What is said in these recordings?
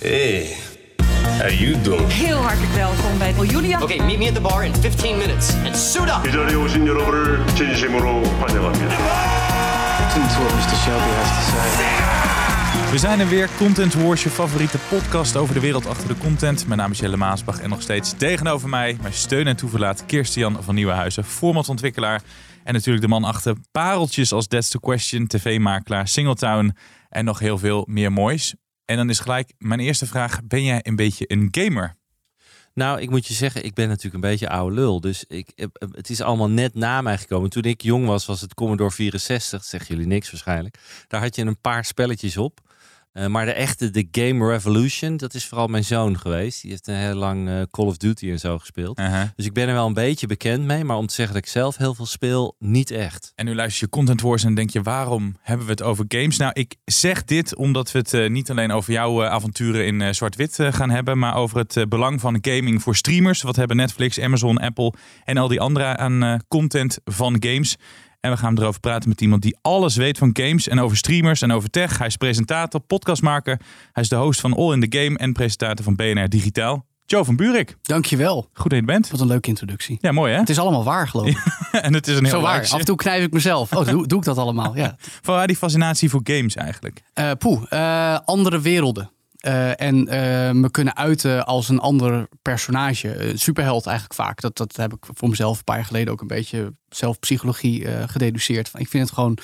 Hey, how you doing? Heel hartelijk welkom bij Julia. Okay, meet me at the bar in 15 minutes and suit up. 이 자리에 오신 여러분을 진심으로 환영합니다. Listen to what Mr. Shelby has to say. We zijn er weer, Content Wars, je favoriete podcast over de wereld achter de content. Mijn naam is Jelle Maasbach en nog steeds tegenover mij mijn steun en toeverlaat Kirstian van Nieuwenhuizen, formatontwikkelaar. En natuurlijk de man achter pareltjes als That's the Question, tv-makelaar, Singletown en nog heel veel meer moois. En dan is gelijk mijn eerste vraag, ben jij een beetje een gamer? Nou, ik moet je zeggen, ik ben natuurlijk een beetje oude lul. Dus ik, eh, het is allemaal net na mij gekomen. Toen ik jong was, was het Commodore 64. Zeggen jullie niks waarschijnlijk. Daar had je een paar spelletjes op. Uh, maar de echte, de Game Revolution, dat is vooral mijn zoon geweest. Die heeft een heel lang uh, Call of Duty en zo gespeeld. Uh -huh. Dus ik ben er wel een beetje bekend mee. Maar om te zeggen dat ik zelf heel veel speel, niet echt. En nu luister je Content Wars en denk je, waarom hebben we het over games? Nou, ik zeg dit omdat we het uh, niet alleen over jouw avonturen in zwart-wit gaan hebben. Maar over het belang van gaming voor streamers. Wat hebben Netflix, Amazon, Apple en al die andere aan content van games. En we gaan erover praten met iemand die alles weet van games en over streamers en over tech. Hij is presentator, podcastmaker. Hij is de host van All in the Game en presentator van BNR Digitaal. Joe van Buurik. Dankjewel. Goed dat je bent. Wat een leuke introductie. Ja, mooi hè? Het is allemaal waar geloof ik. en het is een heel Zo waar. Af en toe knijp ik mezelf. Oh, doe, doe ik dat allemaal? Ja. Van waar die fascinatie voor games eigenlijk? Uh, poeh, uh, andere werelden. Uh, en me kunnen uiten als een ander personage. Superheld eigenlijk vaak. Dat, dat heb ik voor mezelf een paar jaar geleden ook een beetje zelfpsychologie gededuceerd. Ik vind het gewoon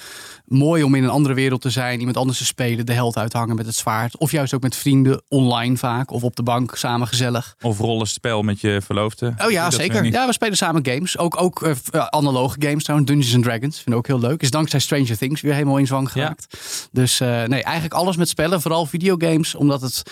mooi om in een andere wereld te zijn. Iemand anders te spelen. De held uithangen met het zwaard. Of juist ook met vrienden online vaak. Of op de bank samen gezellig. Of rollenspel met je verloofde. Oh ja, zeker. Ja, we spelen samen games. Ook, ook analoge games trouwens. Dungeons and Dragons. Vind ik ook heel leuk. Is dankzij Stranger Things weer helemaal in zwang geraakt. Ja. Dus nee, eigenlijk alles met spellen. Vooral videogames. Omdat het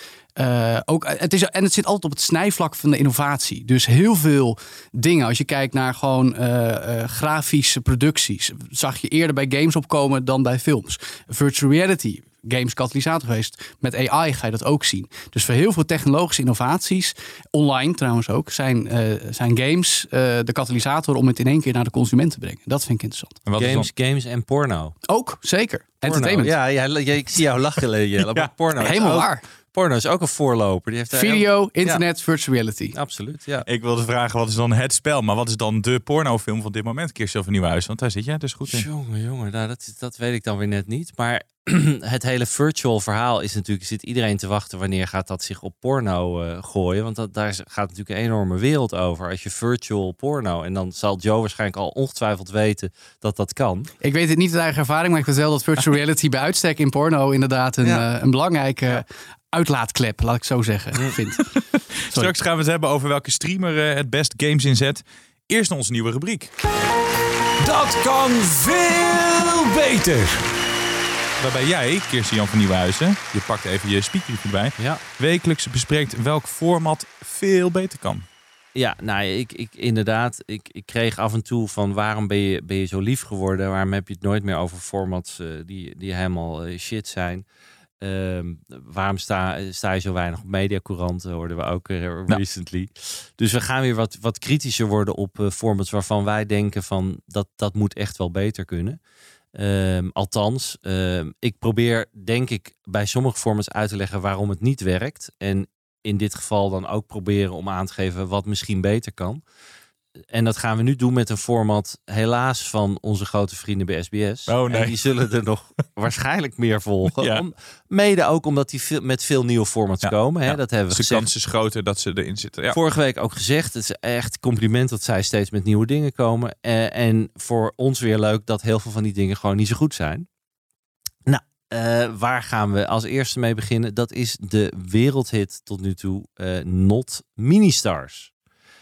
uh, ook, het is, en het zit altijd op het snijvlak van de innovatie. Dus heel veel dingen. Als je kijkt naar gewoon uh, uh, grafische producties. Zag je eerder bij games opkomen dan bij films. Virtual reality. Games katalysator geweest. Met AI ga je dat ook zien. Dus voor heel veel technologische innovaties, online trouwens ook, zijn, zijn games de katalysator om het in één keer naar de consument te brengen. Dat vind ik interessant. Games, games en porno. Ook, zeker. Entertainment. Ja, ja, ja, ik zie jou lachen, Jelle. ja. Porno. Helemaal ook, waar. Porno is ook een voorloper. Die heeft Video, internet, ja. virtual reality. Absoluut, ja. Ik wilde vragen, wat is dan het spel? Maar wat is dan de pornofilm van dit moment? Kirsten van Nieuwhuis, want daar zit jij dus goed in. Jongen, jongen, nou, dat, dat weet ik dan weer net niet. Maar het hele virtual verhaal is natuurlijk... zit iedereen te wachten wanneer gaat dat zich op porno uh, gooien. Want dat, daar gaat natuurlijk een enorme wereld over. Als je virtual porno... en dan zal Joe waarschijnlijk al ongetwijfeld weten dat dat kan. Ik weet het niet uit eigen ervaring... maar ik weet wel dat virtual reality bij uitstek in porno... inderdaad een, ja. uh, een belangrijke... Uitlaatklep, laat ik zo zeggen, vind. Straks gaan we het hebben over welke streamer uh, het best games inzet. Eerst onze nieuwe rubriek. Dat kan veel beter. Waarbij jij, Kirsten Jan van Nieuwenhuizen, je pakt even je speaker erbij, ja. wekelijks bespreekt welk format veel beter kan. Ja, nou, ik, ik inderdaad, ik, ik kreeg af en toe van waarom ben je, ben je zo lief geworden? Waarom heb je het nooit meer over formats uh, die, die helemaal uh, shit zijn? Um, waarom sta, sta je zo weinig op mediacouranten, hoorden we ook uh, recently. Ja. Dus we gaan weer wat, wat kritischer worden op formats waarvan wij denken van dat, dat moet echt wel beter kunnen. Um, althans, um, ik probeer denk ik bij sommige formats uit te leggen waarom het niet werkt. En in dit geval dan ook proberen om aan te geven wat misschien beter kan. En dat gaan we nu doen met een format, helaas van onze grote vrienden bij SBS. Oh, nee. En die zullen er nog waarschijnlijk meer volgen. Ja. Om, mede ook omdat die veel, met veel nieuwe formats Ja, komen. Hè? ja. Dat hebben we Dus de kans is groter dat ze erin zitten. Ja. Vorige week ook gezegd. Het is echt compliment dat zij steeds met nieuwe dingen komen. Eh, en voor ons weer leuk dat heel veel van die dingen gewoon niet zo goed zijn. Eh, waar gaan we als eerste mee beginnen? Dat is de wereldhit tot nu toe, eh, Not Ministars.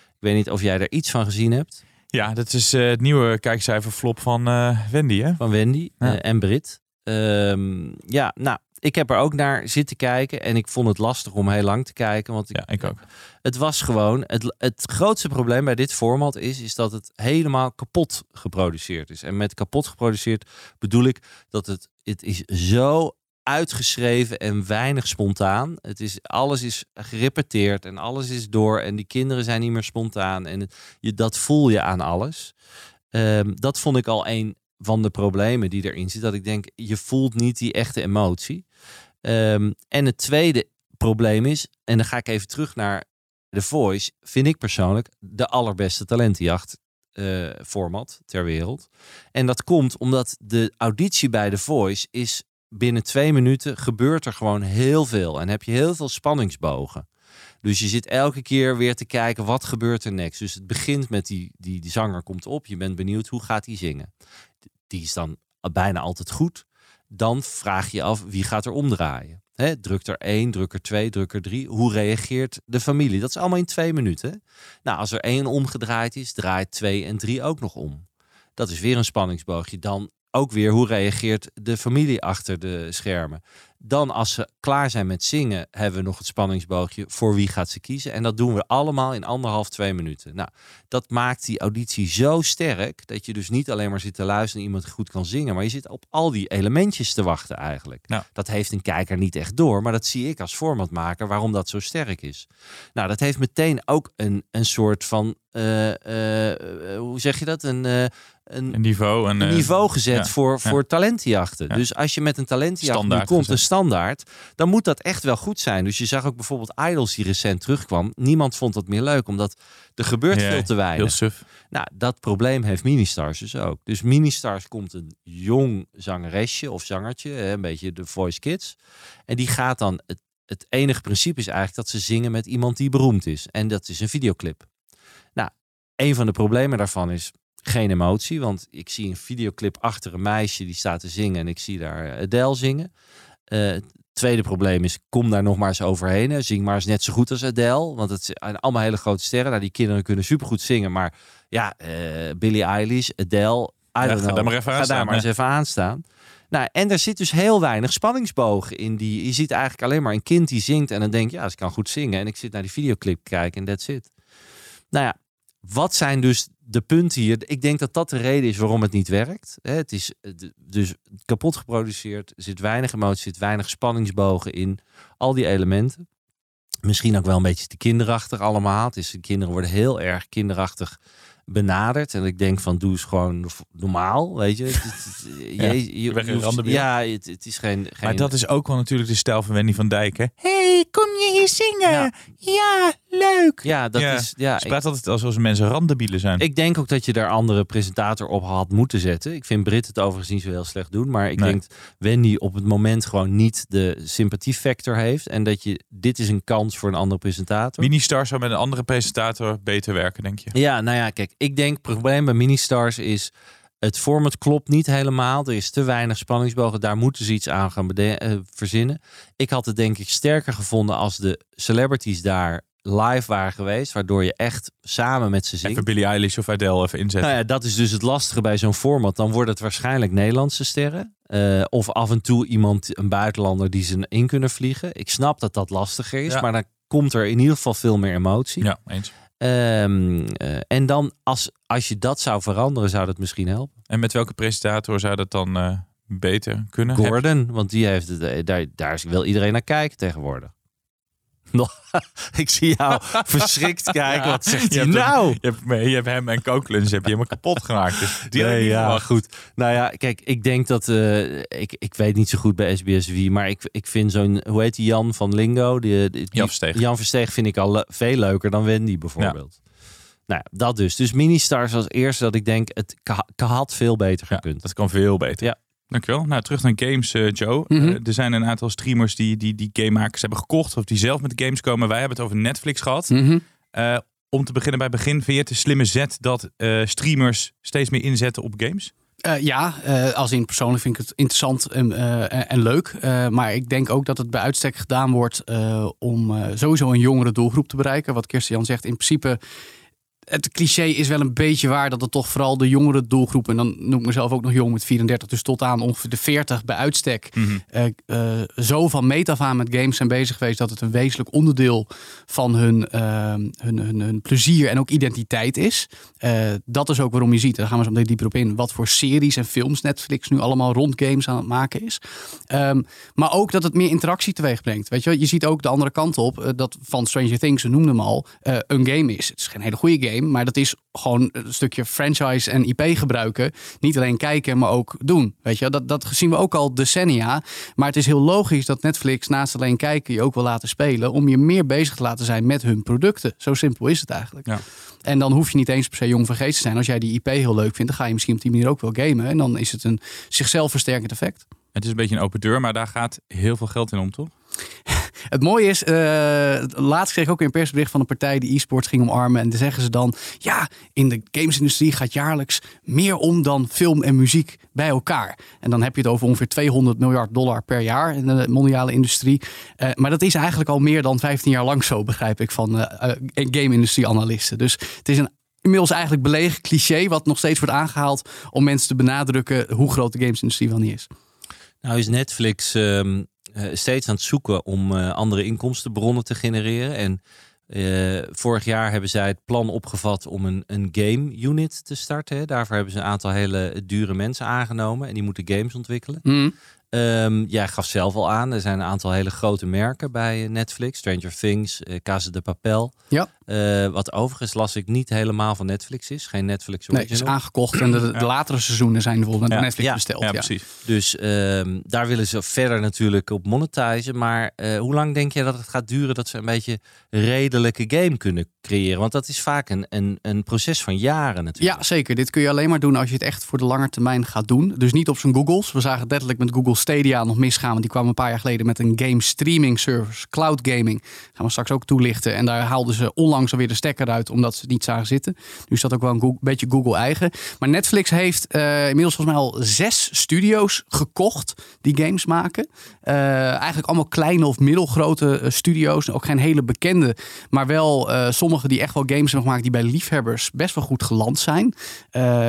Ik weet niet of jij er iets van gezien hebt. ja, dat is eh, het nieuwe kijkcijferflop van Wendy, hè? van Wendy Ja. en Brit. Ehm, ja, nou, ik heb er ook naar zitten kijken en ik vond het lastig om heel lang te kijken, want ik, Ja, ik ook. het was gewoon het, het grootste probleem bij dit format is, is dat het helemaal kapot geproduceerd is. En met kapot geproduceerd bedoel ik dat het het is zo uitgeschreven en weinig spontaan. Het is alles is gerepeteerd en alles is door en die kinderen zijn niet meer spontaan en je, dat voel je aan alles. Ehm, dat vond ik al een van de problemen die erin zit. Dat ik denk, je voelt niet die echte emotie. Ehm, en het tweede probleem is, en dan ga ik even terug naar The Voice, vind ik persoonlijk de allerbeste talentenjacht eh, format ter wereld. En dat komt omdat de auditie bij The Voice is binnen twee minuten gebeurt er gewoon heel veel. En heb je heel veel spanningsbogen. Dus je zit elke keer weer te kijken wat gebeurt er next. Dus het begint met die, die, die zanger komt op. Je bent benieuwd hoe gaat hij zingen. Die is dan bijna altijd goed. Dan vraag je af wie gaat er omdraaien. Hè, druk er één, druk er twee, druk er drie. Hoe reageert de familie? Dat is allemaal in twee minuten. Nou, als er één omgedraaid is, draait twee en drie ook nog om. Dat is weer een spanningsboogje. Dan ook weer hoe reageert de familie achter de schermen. Dan als ze klaar zijn met zingen, hebben we nog het spanningsboogje voor wie gaat ze kiezen. En dat doen we allemaal in anderhalf, twee minuten. Nou, dat maakt die auditie zo sterk dat je dus niet alleen maar zit te luisteren en iemand goed kan zingen, maar je zit op al die elementjes te wachten eigenlijk. Nou. Dat heeft een kijker niet echt door, maar dat zie ik als formatmaker waarom dat zo sterk is. Nou, dat heeft meteen ook een, een soort van, hoe zeg je dat? Een, eh, een, Een niveau. Een, een eh, niveau gezet ja, voor, ja. voor talentenjachten. Ja. Dus als je met een talentenjacht nu Standaard komt, gezet. een standaard, dan moet dat echt wel goed zijn. Dus je zag ook bijvoorbeeld Idols die recent terugkwam. Niemand vond dat meer leuk, omdat er gebeurt veel te Heel weinig. suf. Nou, dat probleem heeft Ministars dus ook. Dus Ministars komt een jong zangeresje of zangertje, een beetje de Voice Kids. En die gaat dan, het, het enige principe is eigenlijk dat ze zingen met iemand die beroemd is. En dat is een videoclip. Nou, een van de problemen daarvan is geen emotie. Want ik zie een videoclip achter een meisje die staat te zingen en ik zie daar Adele zingen. Eh, het tweede probleem is, kom daar nog maar eens overheen. hè. Zing maar eens net zo goed als Adele. Want het zijn allemaal hele grote sterren. Nou, die kinderen kunnen supergoed zingen. Maar ja, eh Billie Eilish, Adele, I Ja, ga daar maar even Ga daar maar eens even aan staan. Nou, en er zit dus heel weinig spanningsbogen in die. Je ziet eigenlijk alleen maar een kind die zingt en dan denk je, ja, ze kan goed zingen. En ik zit naar die videoclip kijken en that's it. Nou ja, wat zijn dus de punten hier? Ik denk dat dat de reden is waarom het niet werkt. Het is eh, dus kapot geproduceerd. Er zit weinig emotie, zit weinig spanningsbogen in. Al die elementen. Misschien ook wel een beetje te kinderachtig allemaal. Het is, de kinderen worden heel erg kinderachtig benaderd. En ik denk van, doe eens gewoon normaal, weet je. Ja, je, je, je hoeft- ja, het, het is geen, geen... Maar dat is ook wel natuurlijk de stijl van Wendy van Dijk. Hè? hey, kom je hier zingen? Ja. Ja, leuk. Ja, dat Ja. is... Ja, Ze praat altijd alsof mensen randebielen zijn. Ik denk ook dat je daar andere presentator op had moeten zetten. Ik vind Brit het overigens niet zo heel slecht doen. Maar ik Nee. denk Wendy op het moment gewoon niet de sympathiefactor heeft. En dat je, dit is een kans voor een andere presentator. Ministar zou met een andere presentator beter werken, denk je? Ja, nou ja, kijk, ik denk het probleem bij Ministars is... Het format klopt niet helemaal. Er is te weinig spanningsbogen. Daar moeten ze iets aan gaan eh, verzinnen. Ik had het denk ik sterker gevonden als de celebrities daar live waren geweest. Waardoor je echt samen met ze zingt. Even Billie Eilish of Adele even inzetten. Nou ja, dat is dus het lastige bij zo'n format. Dan wordt het waarschijnlijk Nederlandse sterren. Eh, of af en toe iemand, een buitenlander, die ze in kunnen vliegen. Ik snap dat dat lastiger is, Ja. maar dan komt er in ieder geval veel meer emotie. Ja, eens. Ehm, eh, en dan, als, als je dat zou veranderen, zou dat misschien helpen. En met welke presentator zou dat dan eh, beter kunnen? Gordon, want die heeft het, eh, daar, daar wil iedereen naar kijken tegenwoordig. ik zie jou verschrikt kijken. Wat zegt Je hij hem- nou? Je hebt, je hebt hem en Kooklens heb je helemaal kapot gemaakt. Dus die Nee, niet ja, verwacht. goed. Nou ja, kijk, ik denk dat... eh, ik, ik weet niet zo goed bij SBS wie, maar ik, ik vind zo'n... Hoe heet die Jan van Lingo? Die, die- Jan Versteeg. Jan Versteeg vind ik al le- veel leuker dan Wendy bijvoorbeeld. Nou, ja, dat dus. Dus Ministars als eerste dat ik denk, het had veel beter Ja, gekund. dat kan veel beter. Ja. Dankjewel. Nou, terug naar games, eh, Joe. Mhm. Eh, er zijn een aantal streamers die, die, die gamemakers hebben gekocht. Of die zelf met games komen. Wij hebben het over Netflix gehad. Mhm. Eh, om te beginnen bij begin. Vind je het een slimme zet dat streamers steeds meer inzetten op games? Ja, eh, als in persoonlijk vind ik het interessant en, en, leuk. Maar ik denk ook dat het bij uitstek gedaan wordt om sowieso een jongere doelgroep te bereiken. Wat Kirsten Jan zegt, in principe. Het cliché is wel een beetje waar dat het toch vooral de jongere doelgroep, en dan noem ik mezelf ook nog jong met 34, dus tot aan ongeveer de 40 bij uitstek, eh, eh, zo van meet af aan met games zijn bezig geweest dat het een wezenlijk onderdeel van hun, eh, hun, hun, hun plezier en ook identiteit is. Dat is ook waarom je ziet, daar gaan we zo meteen dieper op in, wat voor series en films Netflix nu allemaal rond games aan het maken is. Ehm, maar ook dat het meer interactie teweeg brengt. Weet je, je ziet ook de andere kant op, dat van Stranger Things, we noemden hem al, een game is. Het is geen hele goede game, Maar dat is gewoon een stukje franchise en IP gebruiken. Niet alleen kijken, maar ook doen. Weet je, dat, dat zien we ook al decennia. Maar het is heel logisch dat Netflix naast alleen kijken je ook wil laten spelen. Om je meer bezig te laten zijn met hun producten. Zo simpel is het eigenlijk. Ja. En dan hoef je niet eens per se jong geest te zijn. Als jij die IP heel leuk vindt, dan ga je misschien op die manier ook wel gamen. En dan is het een zichzelf versterkend effect. Het is een beetje een open deur, maar daar gaat heel veel geld in om, toch? Het mooie is, eh, laatst kreeg ik ook een persbericht van een partij die e-sports ging omarmen. En dan zeggen ze dan, ja, in de gamesindustrie gaat jaarlijks meer om dan film en muziek bij elkaar. En dan heb je het over ongeveer 200 miljard dollar per jaar in de mondiale industrie. Eh, maar dat is eigenlijk al meer dan 15 jaar lang zo, begrijp ik, van eh, game-industrie-analisten. Dus het is een inmiddels eigenlijk belegen cliché, wat nog steeds wordt aangehaald om mensen te benadrukken hoe groot de gamesindustrie wel niet is. Nou is Netflix ehm, eh, steeds aan het zoeken om eh, andere inkomstenbronnen te genereren. En eh, vorig jaar hebben zij het plan opgevat om een, een game unit te starten. Daarvoor hebben ze een aantal hele dure mensen aangenomen en die moeten games ontwikkelen. Mm. Ehm, jij gaf zelf al aan, er zijn een aantal hele grote merken bij eh, Netflix. Stranger Things, eh Casa de Papel. Ja. Eh, wat overigens las ik niet helemaal van Netflix is. Geen Netflix Nee, het is original. aangekocht en de, de latere seizoenen zijn bijvoorbeeld met Ja. Netflix Ja. besteld. Ja, precies. Dus ehm, daar willen ze verder natuurlijk op monetizen. Maar hoe lang denk je dat het gaat duren dat ze een beetje redelijke game kunnen creëren? Want dat is vaak een, een, een proces van jaren natuurlijk. Ja, zeker. Dit kun je alleen maar doen als je het echt voor de lange termijn gaat doen. Dus niet op zijn Googles. We zagen het letterlijk met Google Stadia nog misgaan. Want die kwamen een paar jaar geleden met een game streaming service. Cloud gaming. gaan we straks ook toelichten. En daar haalden ze onlangs alweer de stekker uit. Omdat ze niet zagen zitten. Nu is dat ook wel een beetje Google eigen. Maar Netflix heeft eh, inmiddels volgens mij al zes studio's gekocht. Die games maken. Eh, eigenlijk allemaal kleine of middelgrote eh, studio's. Ook geen hele bekende. Maar wel sommige die echt wel games hebben gemaakt. Die bij liefhebbers best wel goed geland zijn.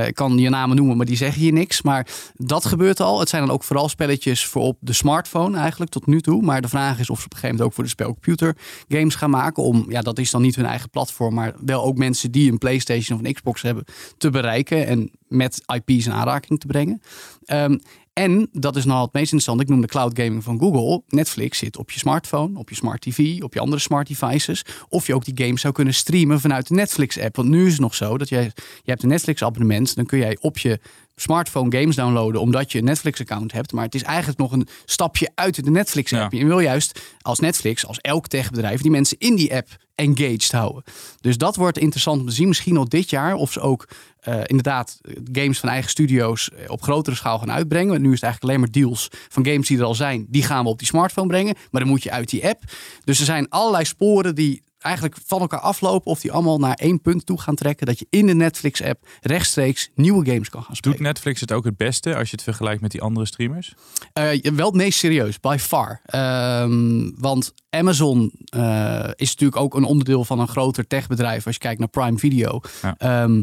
Ik kan je namen noemen, maar die zeggen hier niks. Maar dat gebeurt al. Het zijn dan ook vooral spelletjes voor op de smartphone eigenlijk tot nu toe. Maar de vraag is of ze op een gegeven moment ook voor de spelcomputer games gaan maken. Om, ja, dat is dan niet hun eigen platform, maar wel ook mensen die een PlayStation of een Xbox hebben te bereiken. En met IP's in aanraking te brengen. Ehm, en dat is nou het meest interessant. Ik noem de cloud gaming van Google. Netflix zit op je smartphone, op je smart TV, op je andere smart devices. Of je ook die games zou kunnen streamen vanuit de Netflix app. Want nu is het nog zo dat jij, je hebt een Netflix abonnement. Dan kun jij op je smartphone games downloaden omdat je een Netflix account hebt. Maar het is eigenlijk nog een stapje uit de Netflix app. Je wil juist als Netflix, als elk techbedrijf, die mensen in die app engaged houden. Dus dat wordt interessant om te zien. Misschien al dit jaar of ze ook eh, inderdaad games van eigen studio's eh, op grotere schaal gaan uitbrengen. Want nu is het eigenlijk alleen maar deals van games die er al zijn. Die gaan we op die smartphone brengen. Maar dan moet je uit die app. Dus er zijn allerlei sporen die eigenlijk van elkaar aflopen. Of die allemaal naar één punt toe gaan trekken. Dat je in de Netflix app rechtstreeks nieuwe games kan gaan spelen. Doet Netflix het ook het beste als je het vergelijkt met die andere streamers? Eh, wel het meest serieus, by far. Ehm, want Amazon eh, is natuurlijk ook een onderdeel van een groter techbedrijf. Als je kijkt naar Prime Video. Ja. Ehm,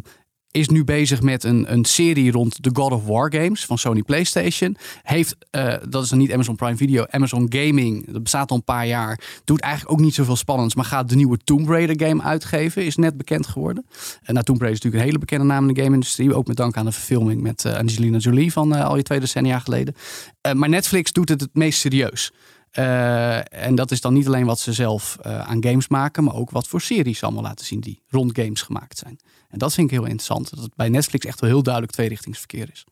is nu bezig met een, een serie rond de God of War games van Sony PlayStation. Heeft, eh, dat is dan niet Amazon Prime Video, Amazon Gaming. Dat bestaat al een paar jaar. Doet eigenlijk ook niet zoveel spannends, maar gaat de nieuwe Tomb Raider game uitgeven. Is net bekend geworden. En nou, Tomb Raider is natuurlijk een hele bekende naam in de game-industrie. Ook met dank aan de verfilming met eh, Angelina Jolie van eh, al je twee decennia geleden. Eh, maar Netflix doet het het meest serieus. Eh, en dat is dan niet alleen wat ze zelf eh, aan games maken, maar ook wat voor series ze allemaal laten zien die rond games gemaakt zijn. En dat vind ik heel interessant. Dat het bij Netflix echt wel heel duidelijk tweerichtingsverkeer is.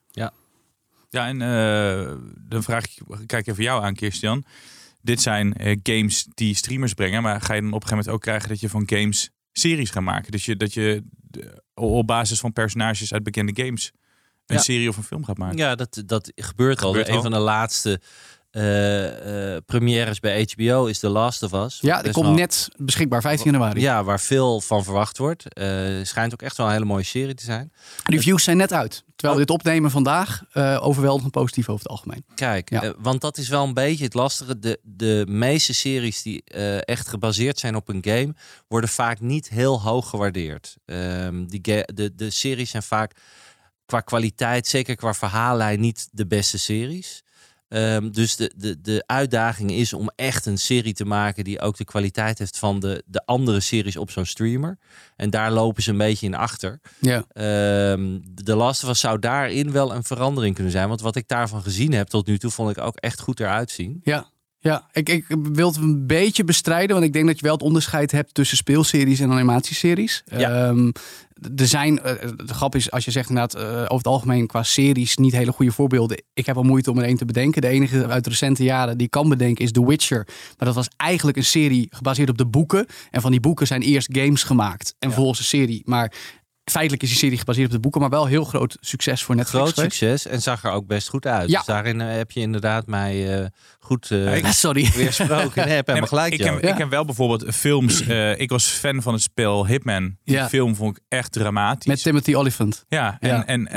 Ja, en eh, dan vraag ik, kijk even jou aan, Kirstian. Dit zijn eh, games die streamers brengen, maar ga je dan op een gegeven moment ook krijgen dat je van games series gaat maken? Dus je, dat je op basis van personages uit bekende games een Ja. serie of een film gaat maken? Ja, dat, dat gebeurt al. Gebeurt een al. van de laatste eh, premières bij HBO is The Last of Us. Ja, die komt wel- net beschikbaar 15 januari. Ja, waar veel van verwacht wordt. Eh schijnt ook echt wel een hele mooie serie te zijn. De reviews zijn net uit. Terwijl we dit opnemen vandaag, overweldigend positief over het algemeen. Kijk, Ja. want dat is wel een beetje het lastige. De, de meeste series die echt gebaseerd zijn op een game, worden vaak niet heel hoog gewaardeerd. Ehm, die de, de series zijn vaak qua kwaliteit, zeker qua verhaallijn, niet de beste series. Ehm, dus de, de, de uitdaging is om echt een serie te maken die ook de kwaliteit heeft van de, de andere series op zo'n streamer. En daar lopen ze een beetje in achter. Ja. Ehm de Last of Us zou daarin wel een verandering kunnen zijn. Want wat ik daarvan gezien heb tot nu toe, vond ik ook echt goed eruit zien. Ja. Ja, ik, ik wil het een beetje bestrijden, want ik denk dat je wel het onderscheid hebt tussen speelseries en animatieseries. Ja. Ehm, er zijn, eh, de grap is, als je zegt inderdaad eh, over het algemeen qua series niet hele goede voorbeelden. Ik heb al moeite om er één te bedenken. De enige uit de recente jaren die ik kan bedenken is The Witcher. Maar dat was eigenlijk een serie gebaseerd op de boeken. En van die boeken zijn eerst games gemaakt en vervolgens een serie. Maar feitelijk is die serie gebaseerd op de boeken, maar wel heel groot succes voor Netflix. Groot geweest. succes en zag er ook best goed uit. Ja. Dus daarin eh, heb je inderdaad mij eh, goed eh ik- Ah, sorry. weersproken. Nee, heb Nee, gelijk, ik, Joe. heb, ik heb wel bijvoorbeeld films. eh, ik was fan van het spel Hitman. Die Ja. film vond ik echt dramatisch. Met Timothy Olyphant. ja, en, Ja, en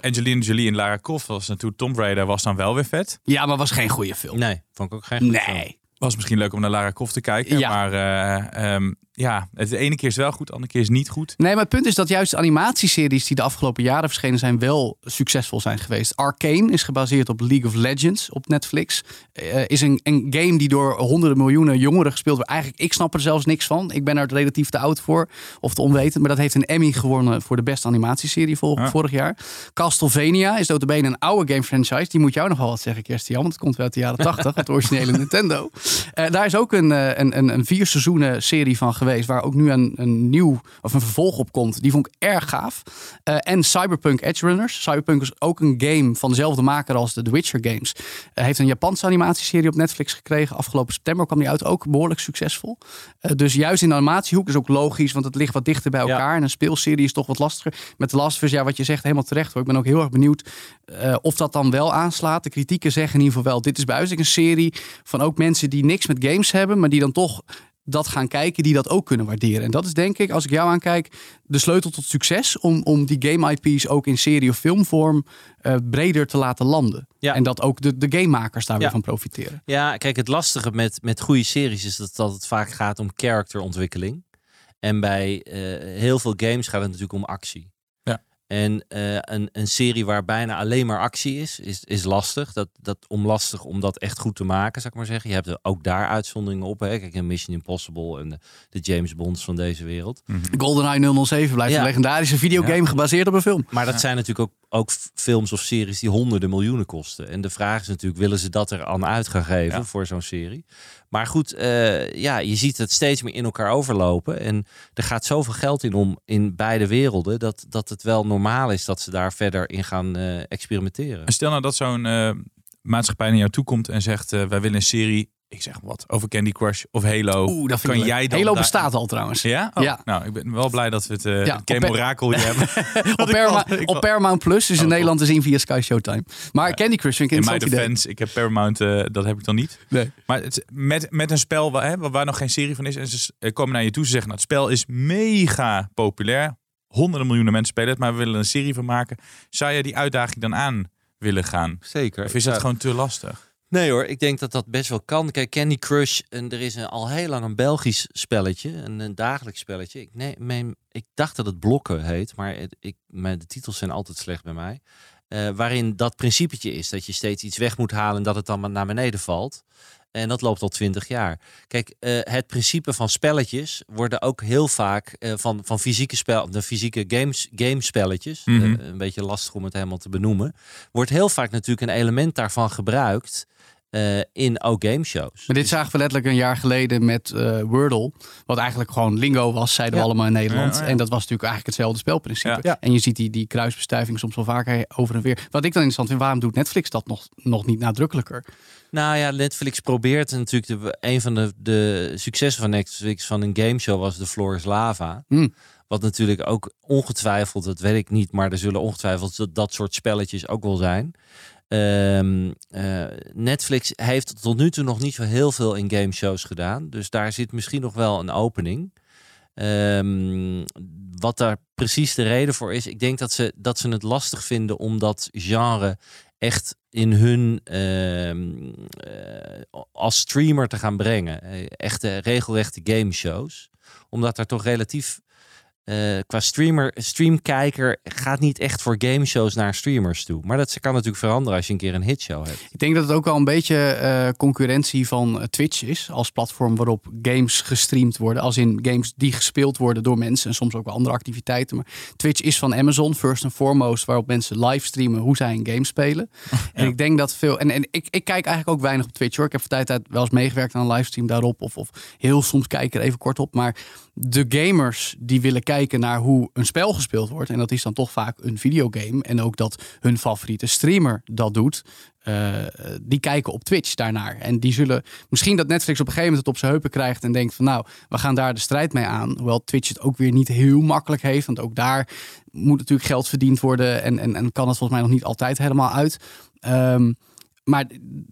Angelina Jolie en Lara Croft was natuurlijk Tomb Raider was dan wel weer vet. Ja, maar was geen goede film. Nee, vond ik ook geen goede film. Was misschien leuk om naar Lara Croft te kijken. Ja. Maar eh, ehm, ja, het de ene keer is wel goed, de andere keer is niet goed. Nee, maar het punt is dat juist animatieseries die de afgelopen jaren verschenen zijn, wel succesvol zijn geweest. Arcane is gebaseerd op League of Legends op Netflix. Eh, is een, een game die door honderden miljoenen jongeren gespeeld wordt. Eigenlijk, ik snap er zelfs niks van. Ik ben er relatief te oud voor, of te onwetend. Maar dat heeft een Emmy gewonnen voor de beste animatieserie vol- Ja. vorig jaar. Castlevania is notabene een oude game franchise. Die moet jou nog wel wat zeggen, Kerstian, want het komt wel uit de jaren 80, het originele Nintendo. Eh, daar is ook een, eh, een, een, een vier seizoenen serie van geweest, waar ook nu een, een nieuw of een vervolg op komt. Die vond ik erg gaaf. Eh, en Cyberpunk Edge Runners. Cyberpunk is ook een game van dezelfde maker als de The Witcher games. Heeft een Japanse animatieserie op Netflix gekregen. Afgelopen september kwam die uit, ook behoorlijk succesvol. Dus juist in de animatiehoek is ook logisch, want het ligt wat dichter bij Ja. elkaar. En een speelserie is toch wat lastiger. Met Last of Us, ja, wat je zegt, helemaal terecht hoor. Ik ben ook heel erg benieuwd of dat dan wel aanslaat. De kritieken zeggen in ieder geval wel, dit is bij een serie van ook mensen die niks met games hebben, maar die dan toch dat gaan kijken, die dat ook kunnen waarderen. En dat is denk ik, als ik jou aankijk, de sleutel tot succes om, om die game IP's ook in serie of filmvorm eh, breder te laten landen. Ja. En dat ook de, de gamemakers daar Ja. weer van profiteren. Ja, kijk, het lastige met, met goede series is dat, dat het vaak gaat om characterontwikkeling. En bij eh, heel veel games gaat het natuurlijk om actie. En eh, een, een serie waar bijna alleen maar actie is, is, is lastig. Dat, dat om lastig om dat echt goed te maken, zou ik maar zeggen. Je hebt er ook daar uitzonderingen op. Hè? Kijk, een Mission Impossible en de, de James Bonds van deze wereld. GoldenEye 007 blijft Ja. een legendarische videogame gebaseerd op een film. Maar dat zijn natuurlijk ook, ook films of series die honderden miljoenen kosten. En de vraag is natuurlijk, willen ze dat er aan uit gaan geven Ja. voor zo'n serie? Maar goed, eh, ja, je ziet het steeds meer in elkaar overlopen. En er gaat zoveel geld in om in beide werelden, dat, dat het wel normaal is dat ze daar verder in gaan eh, experimenteren. En stel nou dat zo'n eh, maatschappij naar jou toe komt en zegt: eh, Wij willen een serie, ik zeg wat, over Candy Crush of Halo. Oeh, dat vind kan jij dan Halo bestaat al trouwens. Ja? Oh, Ja. Nou, ik ben wel blij dat we het, eh Ja, het Game hier hebben. Op, ik op Paramount Plus is in Oh, Nederland te zien via Sky Showtime. Maar Candy Crush vind ik In mijn interessant idee. defense, ik heb Paramount, eh, dat heb ik dan niet. Nee. Maar het, met, met een spel waar, hè, waar nog geen serie van is. En ze komen naar je toe. Ze zeggen, nou, het spel is mega populair. Honderden miljoenen mensen spelen het. Maar we willen een serie van maken. Zou je die uitdaging dan aan willen gaan? Zeker. Of is dat gewoon te lastig? Nee hoor, ik denk dat dat best wel kan. Kijk, Candy Crush, en er is een, al heel lang een Belgisch spelletje, een, een dagelijks spelletje. Ik, nee, mijn, ik dacht dat het blokken heet, maar het, ik, mijn, de titels zijn altijd slecht bij mij. Eh, waarin dat principetje is, dat je steeds iets weg moet halen en dat het dan maar naar beneden valt. En dat loopt al twintig jaar. Kijk, eh, het principe van spelletjes worden ook heel vaak eh, van, van fysieke spel, de fysieke games, gamespelletjes, eh, een beetje lastig om het helemaal te benoemen, wordt heel vaak natuurlijk een element daarvan gebruikt eh, in ook gameshows. Maar dit zagen we letterlijk een jaar geleden met eh, Wordle. Wat eigenlijk gewoon lingo was, zeiden we allemaal in Nederland. Ja, ja. En dat was natuurlijk eigenlijk hetzelfde spelprincipe. Ja. Ja. En je ziet die, die kruisbestuiving soms wel vaker over en weer. Wat ik dan interessant vind, waarom doet Netflix dat nog, nog niet nadrukkelijker? Nou ja, Netflix probeert natuurlijk de, een van de, de successen van Netflix van een gameshow was The Floor is Lava. Hmm. Wat natuurlijk ook ongetwijfeld, dat weet ik niet, maar er zullen ongetwijfeld dat, dat soort spelletjes ook wel zijn. Ehm, eh, Netflix heeft tot nu toe nog niet zo heel veel in gameshows gedaan. Dus daar zit misschien nog wel een opening. Ehm, wat daar precies de reden voor is, ik denk dat ze, dat ze het lastig vinden om dat genre echt in hun ehm, eh, als streamer te gaan brengen. Eh, echte regelrechte gameshows. Omdat er toch relatief eh, qua streamer, streamkijker gaat niet echt voor gameshows naar streamers toe. Maar dat kan natuurlijk veranderen als je een keer een hitshow hebt. Ik denk dat het ook wel een beetje eh, concurrentie van eh, Twitch is. Als platform waarop games gestreamd worden. Als in games die gespeeld worden door mensen. En soms ook wel andere activiteiten. Maar Twitch is van Amazon, first and foremost. Waarop mensen live streamen hoe zij een game spelen. En ik denk dat veel... En, en ik, ik kijk eigenlijk ook weinig op Twitch hoor. Ik heb voor tijd uit wel eens meegewerkt aan een livestream daarop. Of, of heel soms kijken er even kort op. Maar de gamers die willen kijken naar hoe een spel gespeeld wordt. En dat is dan toch vaak een videogame. En ook dat hun favoriete streamer dat doet. eh, die kijken op Twitch daarnaar. En die zullen misschien dat Netflix op een gegeven moment het op zijn heupen krijgt. En denkt van nou, we gaan daar de strijd mee aan. Hoewel Twitch het ook weer niet heel makkelijk heeft. Want ook daar moet natuurlijk geld verdiend worden. En, en, en kan het volgens mij nog niet altijd helemaal uit. Ehm, maar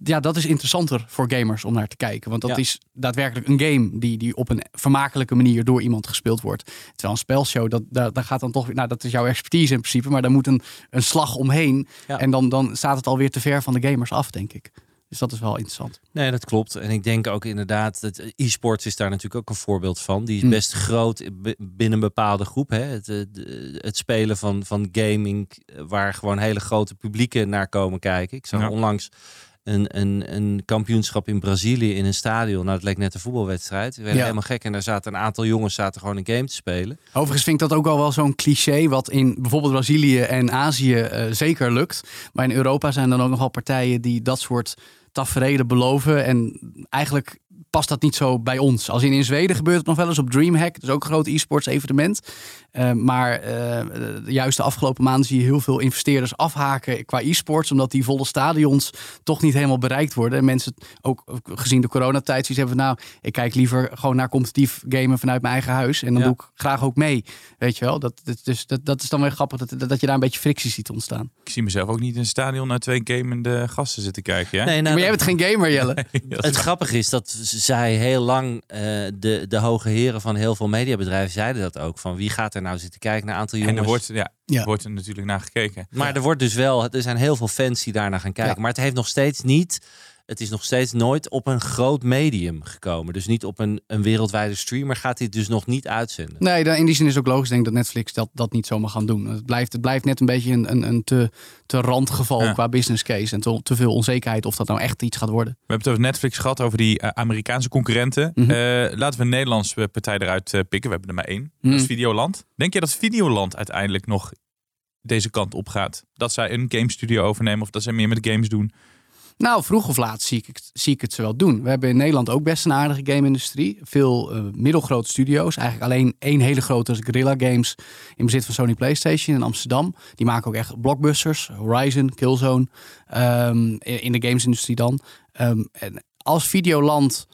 ja, dat is interessanter voor gamers om naar te kijken. Want dat Ja. is daadwerkelijk een game die, die op een vermakelijke manier door iemand gespeeld wordt. Terwijl een spelshow, dat, daar, daar gaat dan toch weer. Nou, dat is jouw expertise in principe, maar daar moet een, een slag omheen. Ja. En dan, dan staat het alweer te ver van de gamers af, denk ik. Dus dat is wel interessant. Nee, dat klopt. En ik denk ook inderdaad, dat e-sports is daar natuurlijk ook een voorbeeld van. Die is Mm. best groot binnen een bepaalde groep. Hè? Het, eh, het spelen van, van gaming, eh, waar gewoon hele grote publieken naar komen kijken. Ik zag Ja. onlangs een, een, een kampioenschap in Brazilië in een stadion. Nou, het leek net een voetbalwedstrijd. We werden Ja. helemaal gek en daar zaten een aantal jongens zaten gewoon een game te spelen. Overigens vind ik dat ook al wel zo'n cliché, wat in bijvoorbeeld Brazilië en Azië eh, zeker lukt. Maar in Europa zijn dan ook nogal partijen die dat soort tafereelen beloven. En eigenlijk past dat niet zo bij ons. Als in Zweden gebeurt het nog wel eens op Dreamhack. Dat is ook een groot e-sports evenement. Eh, maar eh, juist de afgelopen maanden zie je heel veel investeerders afhaken qua e-sports. Omdat die volle stadions toch niet helemaal bereikt worden. En mensen ook gezien de coronatijd zoiets hebben van, nou, ik kijk liever gewoon naar competitief gamen vanuit mijn eigen huis. En dan Ja. doe ik graag ook mee. Weet je wel? Dat, dat, dus dat, dat is dan weer grappig dat, dat je daar een beetje frictie ziet ontstaan. Ik zie mezelf ook niet in een stadion naar twee gamende gasten zitten kijken. Ja? Nee, nou, maar jij bent geen gamer, Jelle. Het waar. grappige is dat zij heel lang, eh, de, de hoge heren van heel veel mediabedrijven zeiden dat ook. Van wie gaat er nou zitten kijken naar een aantal jongens. En er wordt, ja, Ja. er wordt er natuurlijk naar gekeken. Maar er wordt dus wel, er zijn heel veel fans die daarnaar gaan kijken. Ja. Maar het heeft nog steeds niet, het is nog steeds nooit op een groot medium gekomen. Dus niet op een, een wereldwijde streamer gaat dit dus nog niet uitzenden. Nee, dan- in die zin is het ook logisch denk ik dat Netflix dat, dat niet zomaar gaan doen. Het blijft, het blijft net een beetje een, een, een te, te randgeval Ja. qua business case. En te, te veel onzekerheid of dat nou echt iets gaat worden. We hebben het over Netflix gehad, over die eh, Amerikaanse concurrenten. Mhm. Eh, laten we een Nederlandse partij eruit eh, pikken. We hebben er maar één. Mhm. Dat is Videoland. Denk je dat Videoland uiteindelijk nog deze kant op gaat? Dat zij een game studio overnemen of dat zij meer met games doen? Nou, vroeg of laat zie ik, het- zie ik het ze wel doen. We hebben in Nederland ook best een aardige game-industrie. Veel eh, middelgrote studio's. Eigenlijk alleen één hele grote Guerrilla Games in bezit van Sony PlayStation in Amsterdam. Die maken ook echt blockbusters. Horizon, Killzone. ehm, in, de gamesindustrie dan. Ehm, en als Videoland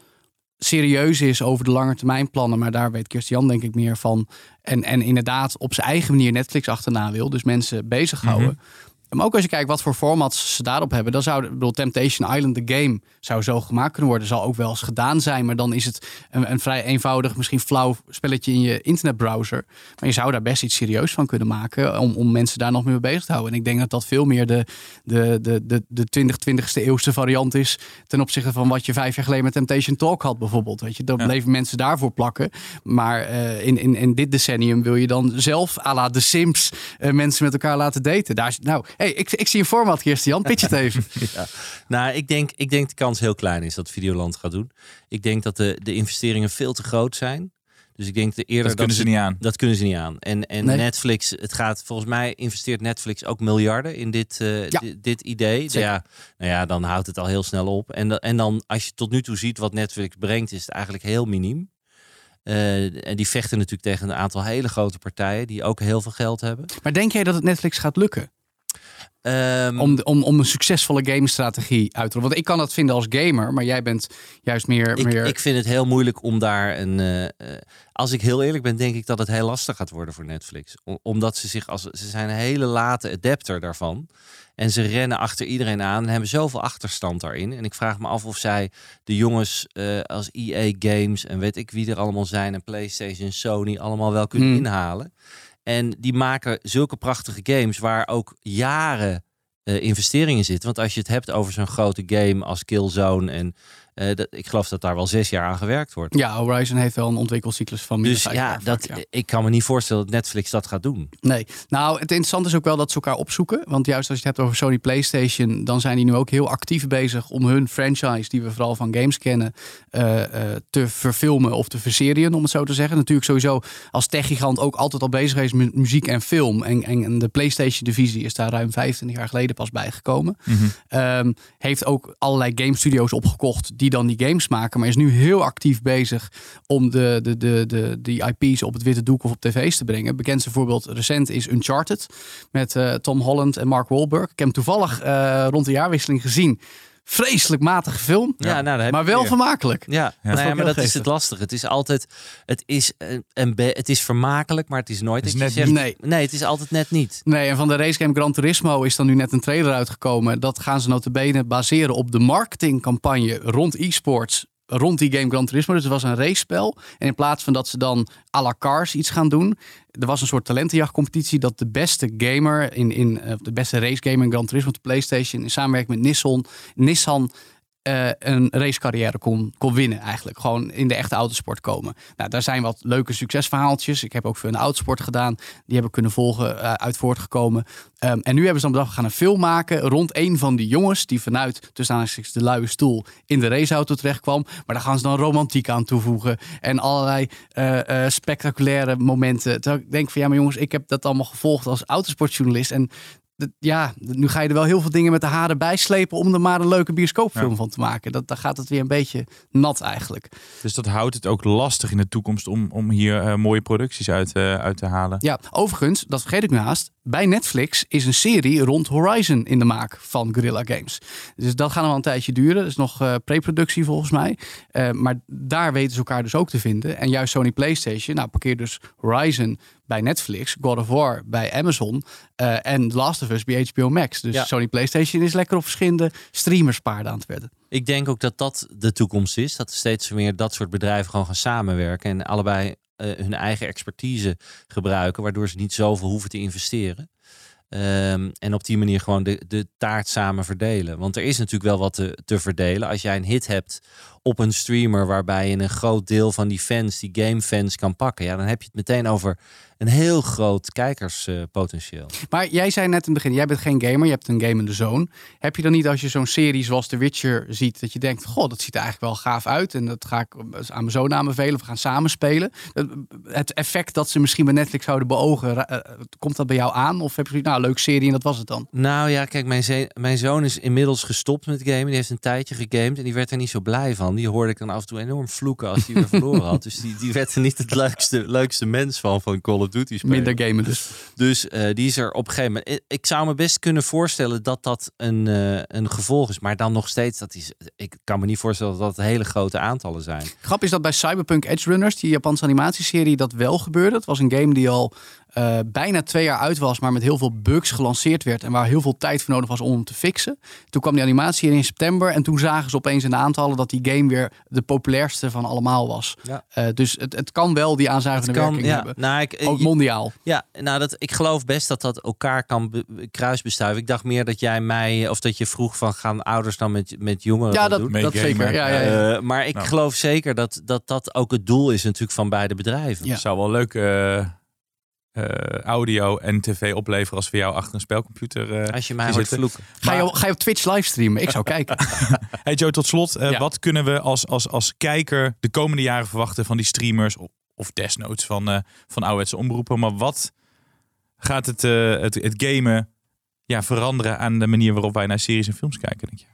serieus is over de lange termijn plannen, maar daar weet Christian denk ik meer van. En, en inderdaad op zijn eigen manier Netflix achterna wil, dus mensen bezighouden. Maar ook als je kijkt wat voor formats ze daarop hebben, dan zou bedoel, Temptation Island, de game, zou zo gemaakt kunnen worden. Zal ook wel eens gedaan zijn, maar dan is het een, een vrij eenvoudig, misschien flauw spelletje in je internetbrowser. Maar je zou daar best iets serieus van kunnen maken om, om mensen daar nog meer mee bezig te houden. En ik denk dat dat veel meer de, de, de, de, de 20, 20ste eeuwse variant is ten opzichte van wat je vijf jaar geleden met Temptation Talk had bijvoorbeeld. Weet je, dan Ja. bleven mensen daarvoor plakken. Maar eh, in, in, in dit decennium wil je dan zelf à la The Sims eh, mensen met elkaar laten daten. Daar nou, hey, ik, ik zie een format, Christian. Pitch het even. Nou, ik denk, ik denk de kans heel klein is dat Videoland gaat doen. Ik denk dat de, de investeringen veel te groot zijn. Dus ik denk de eerder Dat kunnen ze niet aan. Dat kunnen ze niet aan. En, en Nee. Netflix, het gaat volgens mij investeert Netflix ook miljarden in dit, eh, Ja. dit, idee. Zeker. Ja, nou ja, dan houdt het al heel snel op. En, en dan, als je tot nu toe ziet wat Netflix brengt, is het eigenlijk heel miniem. Eh, en die vechten natuurlijk tegen een aantal hele grote partijen die ook heel veel geld hebben. Maar denk jij dat het Netflix gaat lukken Ehm, om, de- om, om een succesvolle gamestrategie uit te rollen? Want ik kan dat vinden als gamer, maar jij bent juist meer... ik, meer... ik vind het heel moeilijk om daar een. eh, eh, als ik heel eerlijk ben, denk ik dat het heel lastig gaat worden voor Netflix. Omdat ze zich als. Ze zijn een hele late adapter daarvan. En ze rennen achter iedereen aan en hebben zoveel achterstand daarin. En ik vraag me af of zij de jongens eh, als EA Games en weet ik wie er allemaal zijn. En PlayStation, Sony allemaal wel kunnen Hmm. inhalen. En die maken zulke prachtige games waar ook jaren eh investeringen zitten. Want als je het hebt over zo'n grote game als Killzone en Eh, dat, ik geloof dat daar wel zes jaar aan gewerkt wordt. Ja, Horizon heeft wel een ontwikkelcyclus van meer Dus dan vijf ja, jaar dat, vaak, ja. ik kan me niet voorstellen dat Netflix dat gaat doen. Nee. Nou, het interessante is ook wel dat ze elkaar opzoeken. Want juist als je het hebt over Sony PlayStation, dan zijn die nu ook heel actief bezig om hun franchise, die we vooral van games kennen, eh, eh, te verfilmen of te verserien, om het zo te zeggen. Natuurlijk sowieso als techgigant ook altijd al bezig geweest met muziek en film. En, en, en de PlayStation-divisie is daar ruim 25 jaar geleden pas bijgekomen. Ehm, heeft ook allerlei game studios opgekocht die dan die games maken. Maar is nu heel actief bezig om de, de, de, de, die IP's op het witte doek of op tv's te brengen. Bekendste voorbeeld recent is Uncharted. Met eh, Tom Holland en Mark Wahlberg. Ik heb hem toevallig eh, rond de jaarwisseling gezien. Vreselijk matige film. Ja, nou, heb maar wel weer. vermakelijk. Ja, nou maar dat is het lastig. Het is altijd, het is, een, een be- het is vermakelijk, maar het is nooit Het is dat je net zegt, nee, het is altijd net niet. Nee, en van de racegame Gran Turismo is dan nu net een trailer uitgekomen. Dat gaan ze notabene baseren op de marketingcampagne rond e-sports. Rond die game Gran Turismo. Dus het was een race-spel. En in plaats van dat ze dan à la cars iets gaan doen. Er was een soort talentenjachtcompetitie. Dat de beste gamer in, in eh, de beste racegamer in Gran Turismo op de PlayStation. In samenwerking met Nissan. Nissan eh, een racecarrière kon, kon winnen eigenlijk. Gewoon in de echte autosport komen. Nou, daar zijn wat leuke succesverhaaltjes. Ik heb ook veel in de autosport gedaan. Die hebben kunnen volgen, eh, uit voortgekomen. Ehm, en nu hebben ze dan bedacht, we gaan een film maken rond een van die jongens... die vanuit, tussen aanhalingstekens, de luie stoel in de raceauto terecht kwam. Maar daar gaan ze dan romantiek aan toevoegen. En allerlei eh, spectaculaire momenten. Terwijl ik denk van, ja maar jongens, ik heb dat allemaal gevolgd als autosportjournalist. En ja, nu ga je er wel heel veel dingen met de haren bij slepen om er maar een leuke bioscoopfilm Ja. van te maken. Dat, dan gaat het weer een beetje nat eigenlijk. Dus dat houdt het ook lastig in de toekomst om, om hier eh, mooie producties uit, eh, uit te halen. Ja, overigens, dat vergeet ik nu haast. Bij Netflix is een serie rond Horizon in de maak van Guerrilla Games. Dus dat gaat nog wel een tijdje duren. Dat is nog eh pre-productie volgens mij. Maar daar weten ze elkaar dus ook te vinden. En juist Sony PlayStation, nou parkeer dus Horizon bij Netflix, God of War bij Amazon eh, en Last of Us bij HBO Max. Dus Ja. Sony PlayStation is lekker op verschillende streamers paarden aan het wedden. Ik denk ook dat dat de toekomst is. Dat steeds meer dat soort bedrijven gewoon gaan samenwerken. En allebei eh, hun eigen expertise gebruiken. Waardoor ze niet zoveel hoeven te investeren. Ehm, en op die manier gewoon de, de taart samen verdelen. Want er is natuurlijk wel wat te, te verdelen. Als jij een hit hebt op een streamer waarbij je een groot deel van die fans, die gamefans, kan pakken. Ja, dan heb je het meteen over een heel groot kijkerspotentieel. Maar jij zei net in het begin, jij bent geen gamer, je hebt een gamende zoon. Heb je dan niet als je zo'n serie zoals The Witcher ziet, dat je denkt, goh, dat ziet er eigenlijk wel gaaf uit en dat ga ik aan mijn zoon aanbevelen, we gaan samen spelen. Het effect dat ze misschien bij Netflix zouden beogen, eh, komt dat bij jou aan? Of heb je zoiets, nou, leuk serie en dat was het dan? Nou ja, kijk, mijn, mijn zoon is inmiddels gestopt met gamen. Die heeft een tijdje gegamed en die werd er niet zo blij van. Die hoorde ik dan af en toe enorm vloeken als hij weer verloren had. Dus die, die werd er niet het leukste, leukste mens van, van Call of Duty spelen. Minder gamen dus. Dus eh, die is er op een gegeven moment. Ik, ik zou me best kunnen voorstellen dat dat een, eh, een gevolg is. Maar dan nog steeds, dat is, ik kan me niet voorstellen dat dat hele grote aantallen zijn. Grap is dat bij Cyberpunk Edge Runners, die Japanse animatieserie, dat wel gebeurde. Het was een game die al eh, bijna twee jaar uit was, maar met heel veel bugs gelanceerd werd. En waar heel veel tijd voor nodig was om hem te fixen. Toen kwam die animatie in september en toen zagen ze opeens in de aantallen dat die game weer de populairste van allemaal was. Ja. Eh, dus het, het kan wel die aanzuigende kan, werking ja. hebben. Nou, ik, Ook mondiaal. Ja, nou, dat, ik geloof best dat dat elkaar kan be- kruisbestuiven. Ik dacht meer dat jij mij, of dat je vroeg van gaan ouders dan met, met jongeren Ja, dat dat, doen? dat zeker. Ja, ja, ja. Eh, maar ik Nou. geloof zeker dat, dat dat ook het doel is natuurlijk van beide bedrijven. Ja. Het zou wel leuk eh, audio en tv opleveren als we jou achter een spelcomputer eh, Als je mij hoort vloeken. Ga, je, ga je op Twitch livestreamen? Ik zou kijken. Hey Joe, tot slot. eh, Ja. Wat kunnen we als, als, als kijker de komende jaren verwachten van die streamers? Of, of desnoods van, eh van ouderwetse omroepen. Maar wat gaat het, eh, het, het gamen ja, veranderen aan de manier waarop wij naar series en films kijken? Denk je?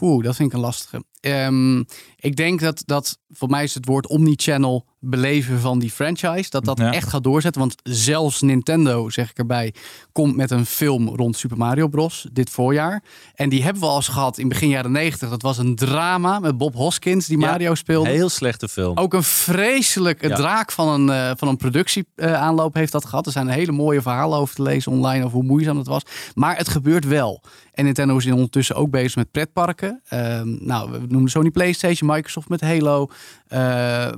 Oeh, dat vind ik een lastige. Ehm, ik denk dat, dat voor mij is het woord omnichannel beleven van die franchise. Dat dat Ja. echt gaat doorzetten. Want zelfs Nintendo, zeg ik erbij, komt met een film rond Super Mario Bros. dit voorjaar. En die hebben we al eens gehad in begin jaren 90. Dat was een drama met Bob Hoskins die Ja, Mario speelde. Heel slechte film. Ook een vreselijke Ja. draak van een, eh, van een productieaanloop heeft dat gehad. Er zijn hele mooie verhalen over te lezen online over hoe moeizaam het was. Maar het gebeurt wel. En Nintendo is ondertussen ook bezig met pretparken. Ehm, nou, we noemden Sony PlayStation, Microsoft met Halo. Eh,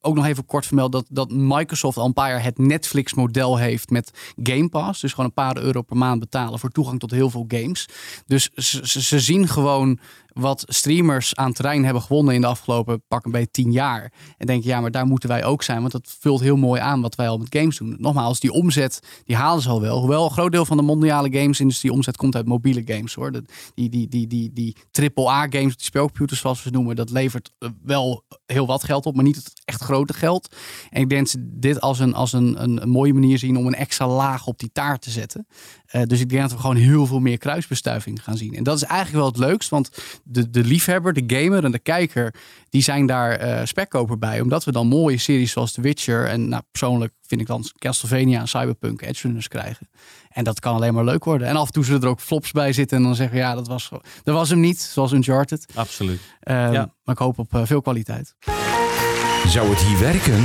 ook nog even kort vermeld dat, dat Microsoft al een paar jaar het Netflix-model heeft met Game Pass. Dus gewoon een paar euro per maand betalen voor toegang tot heel veel games. Dus ze zien gewoon wat streamers aan terrein hebben gewonnen in de afgelopen pak een beetje tien jaar. En denk je, ja, maar daar moeten wij ook zijn. Want dat vult heel mooi aan wat wij al met games doen. Nogmaals, die omzet, die halen ze al wel. Hoewel een groot deel van de mondiale gamesindustrie omzet komt uit mobiele games hoor. Die, die, die, die, die AAA games, die speelcomputers zoals we ze noemen, dat levert eh, wel heel wat geld op, maar niet het echt grote geld. En ik denk dat ze dit als een, als een, een, een mooie manier zien om een extra laag op die taart te zetten. Eh, dus ik denk dat we gewoon heel veel meer kruisbestuiving gaan zien. En dat is eigenlijk wel het leukst, want de, de liefhebber, de gamer en de kijker, die zijn daar eh spekkoper bij. Omdat we dan mooie series zoals The Witcher en nou, persoonlijk vind ik dan Castlevania en Cyberpunk Edge Runners krijgen. En dat kan alleen maar leuk worden. En af en toe zullen er ook flops bij zitten en dan zeggen we ja, dat was, dat was hem niet, zoals Uncharted. Absoluut. Eh, Ja. Maar ik hoop op eh, veel kwaliteit. Zou het hier werken?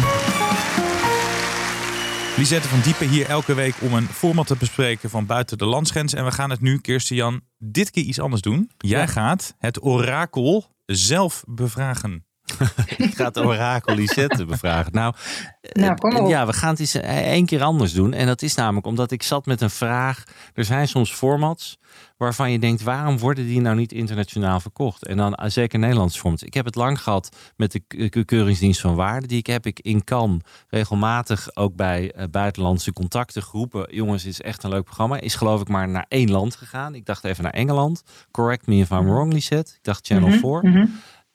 Lisette van Diepen hier elke week om een format te bespreken van buiten de landsgrens. En we gaan het nu, Kirsten Jan, dit keer iets anders doen. Jij Ja. gaat het orakel zelf bevragen. Ik ga het orakel Lisette bevragen. Nou, Nou, kom op. ja, we gaan het eens eh, één keer anders doen. En dat is namelijk omdat ik zat met een vraag. Er zijn soms formats waarvan je denkt, waarom worden die nou niet internationaal verkocht? En dan eh, zeker Nederlands formats. Ik heb het lang gehad met de Keuringsdienst van Waarde. Die ik heb ik in Cannes regelmatig ook bij eh, buitenlandse contacten geroepen. Jongens, dit is echt een leuk programma. Is geloof ik maar naar één land gegaan. Ik dacht even naar Engeland. Correct me if I'm wrong, Lisette. Ik dacht Channel 4. Mhm.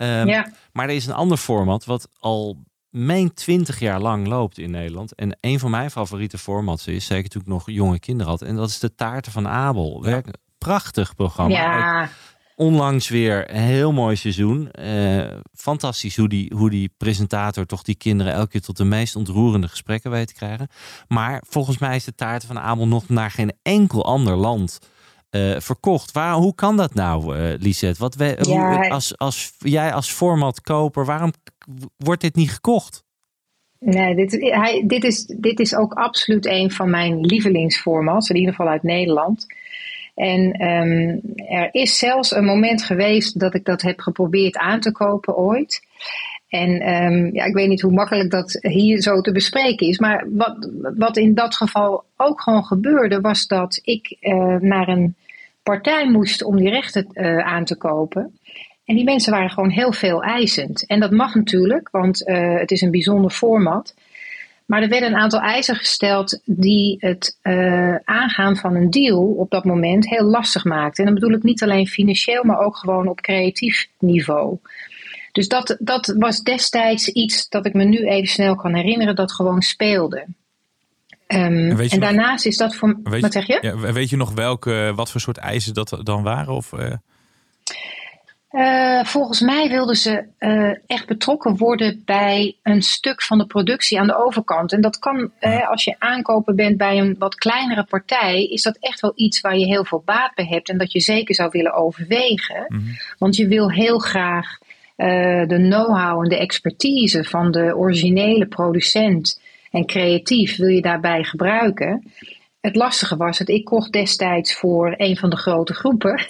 Ehm, Ja. Maar er is een ander format wat al meen 20 jaar lang loopt in Nederland. En een van mijn favoriete formats is, zeker toen ik nog jonge kinderen had, en dat is de Taarten van Abel. Werk, prachtig programma. Ja, Onlangs weer een heel mooi seizoen. Eh, fantastisch hoe die, hoe die presentator toch die kinderen elke keer tot de meest ontroerende gesprekken weet te krijgen. Maar volgens mij is de Taarten van Abel nog naar geen enkel ander land eh, verkocht. Waar, hoe kan dat nou, eh Lisette? Wat we, Ja. hoe, als, als, jij als formatkoper, waarom wordt dit niet gekocht? nee, dit, hij, dit, is, dit is ook absoluut een van mijn lievelingsformats, in ieder geval uit Nederland. En ehm, er is zelfs een moment geweest dat ik dat heb geprobeerd aan te kopen ooit. En ehm, ja, ik weet niet hoe makkelijk dat hier zo te bespreken is. Maar wat, wat in dat geval ook gewoon gebeurde, was dat ik eh, naar een partij moest om die rechten eh, aan te kopen. En die mensen waren gewoon heel veel eisend. En dat mag natuurlijk, want eh, het is een bijzonder format. Maar er werden een aantal eisen gesteld die het aangaan van een deal op dat moment heel lastig maakten. En dan bedoel ik niet alleen financieel, maar ook gewoon op creatief niveau. Dus dat, dat was destijds iets dat ik me nu even snel kan herinneren dat gewoon speelde. Ehm, En nog- daarnaast is dat voor. Weet wat zeg je? Ja, weet je nog welke, wat voor soort eisen dat dan waren? Of, eh, Eh, volgens mij wilden ze eh, echt betrokken worden bij een stuk van de productie aan de overkant. En dat kan, als je aankoper bent bij een wat kleinere partij, is dat echt wel iets waar je heel veel baat bij hebt en dat je zeker zou willen overwegen. Want je wil heel graag eh, de know-how en de expertise van de originele producent en creatief wil je daarbij gebruiken. Het lastige was dat ik kocht destijds voor een van de grote groepen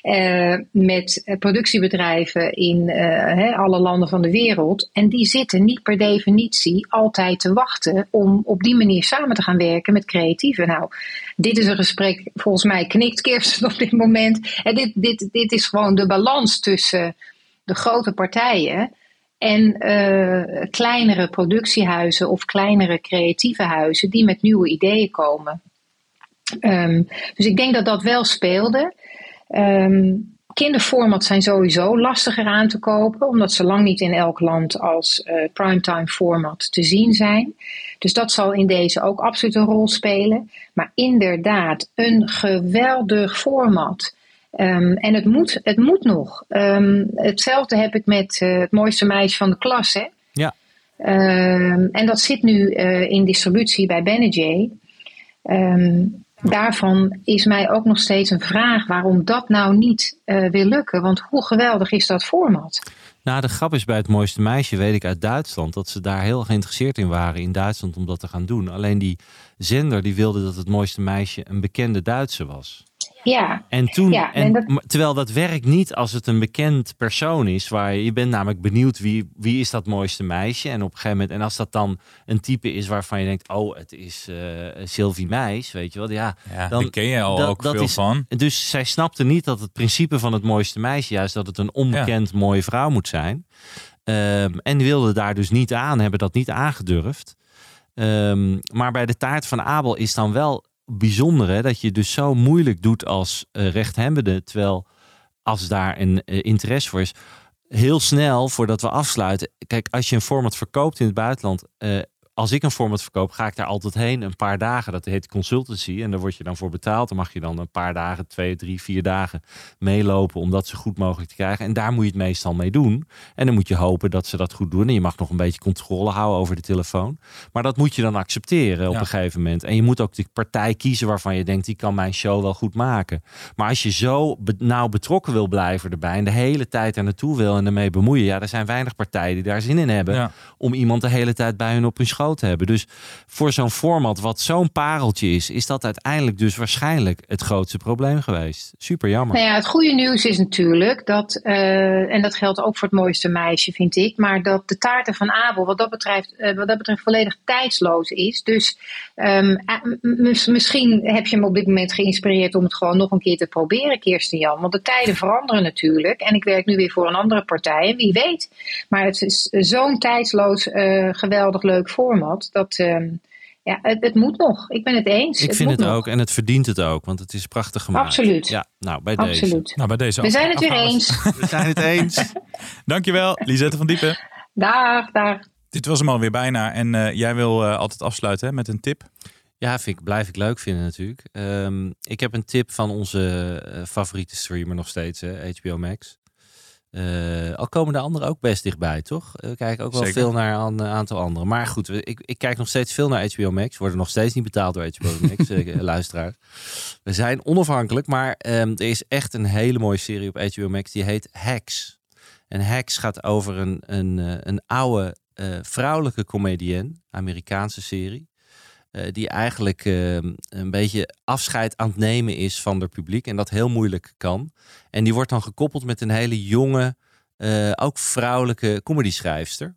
eh, met productiebedrijven in eh, alle landen van de wereld. En die zitten niet per definitie altijd te wachten om op die manier samen te gaan werken met creatieven. Nou, dit is een gesprek, volgens mij knikt Kirsten op dit moment. En dit, dit, dit is gewoon de balans tussen de grote partijen en eh, kleinere productiehuizen of kleinere creatieve huizen die met nieuwe ideeën komen. Ehm, dus ik denk dat dat wel speelde. Kinderformats zijn sowieso lastiger aan te kopen, omdat ze lang niet in elk land als eh, primetime format te zien zijn. Dus dat zal in deze ook absoluut een rol spelen. Maar inderdaad, een geweldig format. Ehm, en het moet, het moet nog. Ehm, hetzelfde heb ik met eh, het mooiste meisje van de klas. Hè? Ja. Ehm, en dat zit nu eh, in distributie bij Benejay. Daarvan is mij ook nog steeds een vraag waarom dat nou niet eh, wil lukken. Want hoe geweldig is dat format? Nou, de grap is bij het mooiste meisje, weet ik uit Duitsland, dat ze daar heel geïnteresseerd in waren in Duitsland om dat te gaan doen. Alleen die zender die wilde dat het mooiste meisje een bekende Duitse was. Ja. En toen, Ja, en, en dat- maar- terwijl dat werkt niet als het een bekend persoon is, waar je, je bent namelijk benieuwd wie, wie is dat mooiste meisje. En op een gegeven moment, en als dat dan een type is waarvan je denkt, oh, het is eh Sylvie Meis, weet je wel, ja, Ja, dan daar ken je al dat- ook dat veel is- van. Dus zij snapte niet dat het principe van het mooiste meisje juist dat het een onbekend mooie vrouw moet zijn. Ehm, en wilde daar dus niet aan, hebben dat niet aangedurfd. Ehm, maar bij de taart van Abel is dan wel bijzonder hè, dat je dus zo moeilijk doet als eh rechthebende. Terwijl als daar een eh, interesse voor is, heel snel voordat we afsluiten. Kijk, als je een format verkoopt in het buitenland. eh, als ik een format verkoop, ga ik daar altijd heen een paar dagen. Dat heet consultancy. En daar word je dan voor betaald. Dan mag je dan een paar dagen, twee, drie, vier dagen meelopen. Om dat zo goed mogelijk te krijgen. En daar moet je het meestal mee doen. En dan moet je hopen dat ze dat goed doen. En je mag nog een beetje controle houden over de telefoon. Maar dat moet je dan accepteren op Ja. een gegeven moment. En je moet ook de partij kiezen waarvan je denkt, die kan mijn show wel goed maken. Maar als je zo be- nauw betrokken wil blijven erbij en de hele tijd er naartoe wil en ermee bemoeien, ja, er zijn weinig partijen die daar zin in hebben Ja. om iemand de hele tijd bij hun op hun schoot hebben. Dus voor zo'n format wat zo'n pareltje is, is dat uiteindelijk dus waarschijnlijk het grootste probleem geweest. Super jammer. Nou ja, het goede nieuws is natuurlijk dat, eh, en dat geldt ook voor het mooiste meisje, vind ik, maar dat de taarten van Abel wat dat betreft, eh, wat dat betreft volledig tijdsloos is. Dus ehm, eh, misschien heb je hem op dit moment geïnspireerd om het gewoon nog een keer te proberen, Kirsten Jan. Want de tijden veranderen natuurlijk. En ik werk nu weer voor een andere partij, en wie weet. Maar het is zo'n tijdsloos, geweldig leuk format. Dat, ehm, ja, het, het moet nog. Ik ben het eens. Ik vind het nog. ook en het verdient het ook, want het is prachtig gemaakt. Absoluut. Ja, nou bij deze. Absoluut. Nou, bij deze We zijn het weer eens. We zijn het eens. Dankjewel, Lisette van Diepen. Dag, dag. Dit was hem alweer bijna. En eh, jij wil eh, altijd afsluiten hè, met een tip. Ja, vind ik, blijf ik leuk vinden natuurlijk. Ehm, ik heb een tip van onze eh, favoriete streamer nog steeds, hè, HBO Max. Eh, al komen de anderen ook best dichtbij, toch? We kijken ook wel Zeker. veel naar een aantal anderen. Maar goed, ik, ik kijk nog steeds veel naar HBO Max. Worden nog steeds niet betaald door HBO Max, eh, luisteraars. We zijn onafhankelijk, maar ehm, er is echt een hele mooie serie op HBO Max. Die heet Hacks. En Hacks gaat over een, een, eh, een oude eh, vrouwelijke comedienne, Amerikaanse serie. Eh, die eigenlijk eh, een beetje afscheid aan het nemen is van het publiek. En dat heel moeilijk kan. En die wordt dan gekoppeld met een hele jonge, eh, ook vrouwelijke comedyschrijfster.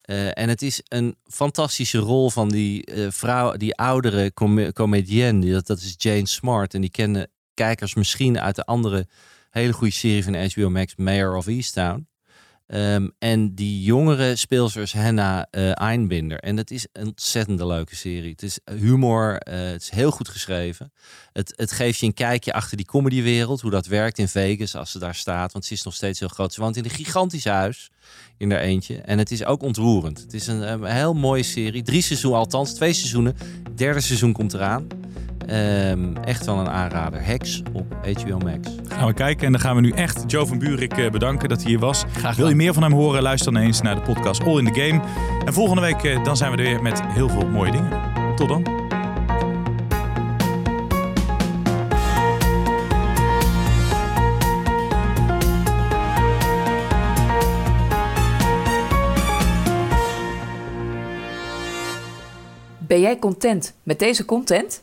Eh, en het is een fantastische rol van die vrouw, die oudere com comedienne. Die- Dat, dat is Jane Smart. En die kennen kijkers misschien uit de andere hele goede serie van HBO Max, Mayor of Easttown. Ehm, en die jongere speelster is Hannah eh, Einbinder. En het is een ontzettende leuke serie. Het is humor, eh, het is heel goed geschreven. Het, het geeft je een kijkje achter die comedywereld. Hoe dat werkt in Vegas als ze daar staat. Want ze is nog steeds heel groot. Ze woont in een gigantisch huis. In haar eentje. En het is ook ontroerend. Het is een, een heel mooie serie. Drie seizoenen, althans twee seizoenen. Derde seizoen komt eraan. Ehm, echt wel een aanrader. Hex op HBO Max. Gaan we kijken en dan gaan we nu echt Joe van Buurik eh, bedanken dat hij hier was. Graag Wil je meer van hem horen? Luister dan eens naar de podcast All in the Game. En volgende week eh, dan zijn we er weer met heel veel mooie dingen. Tot dan. Ben jij content met deze content?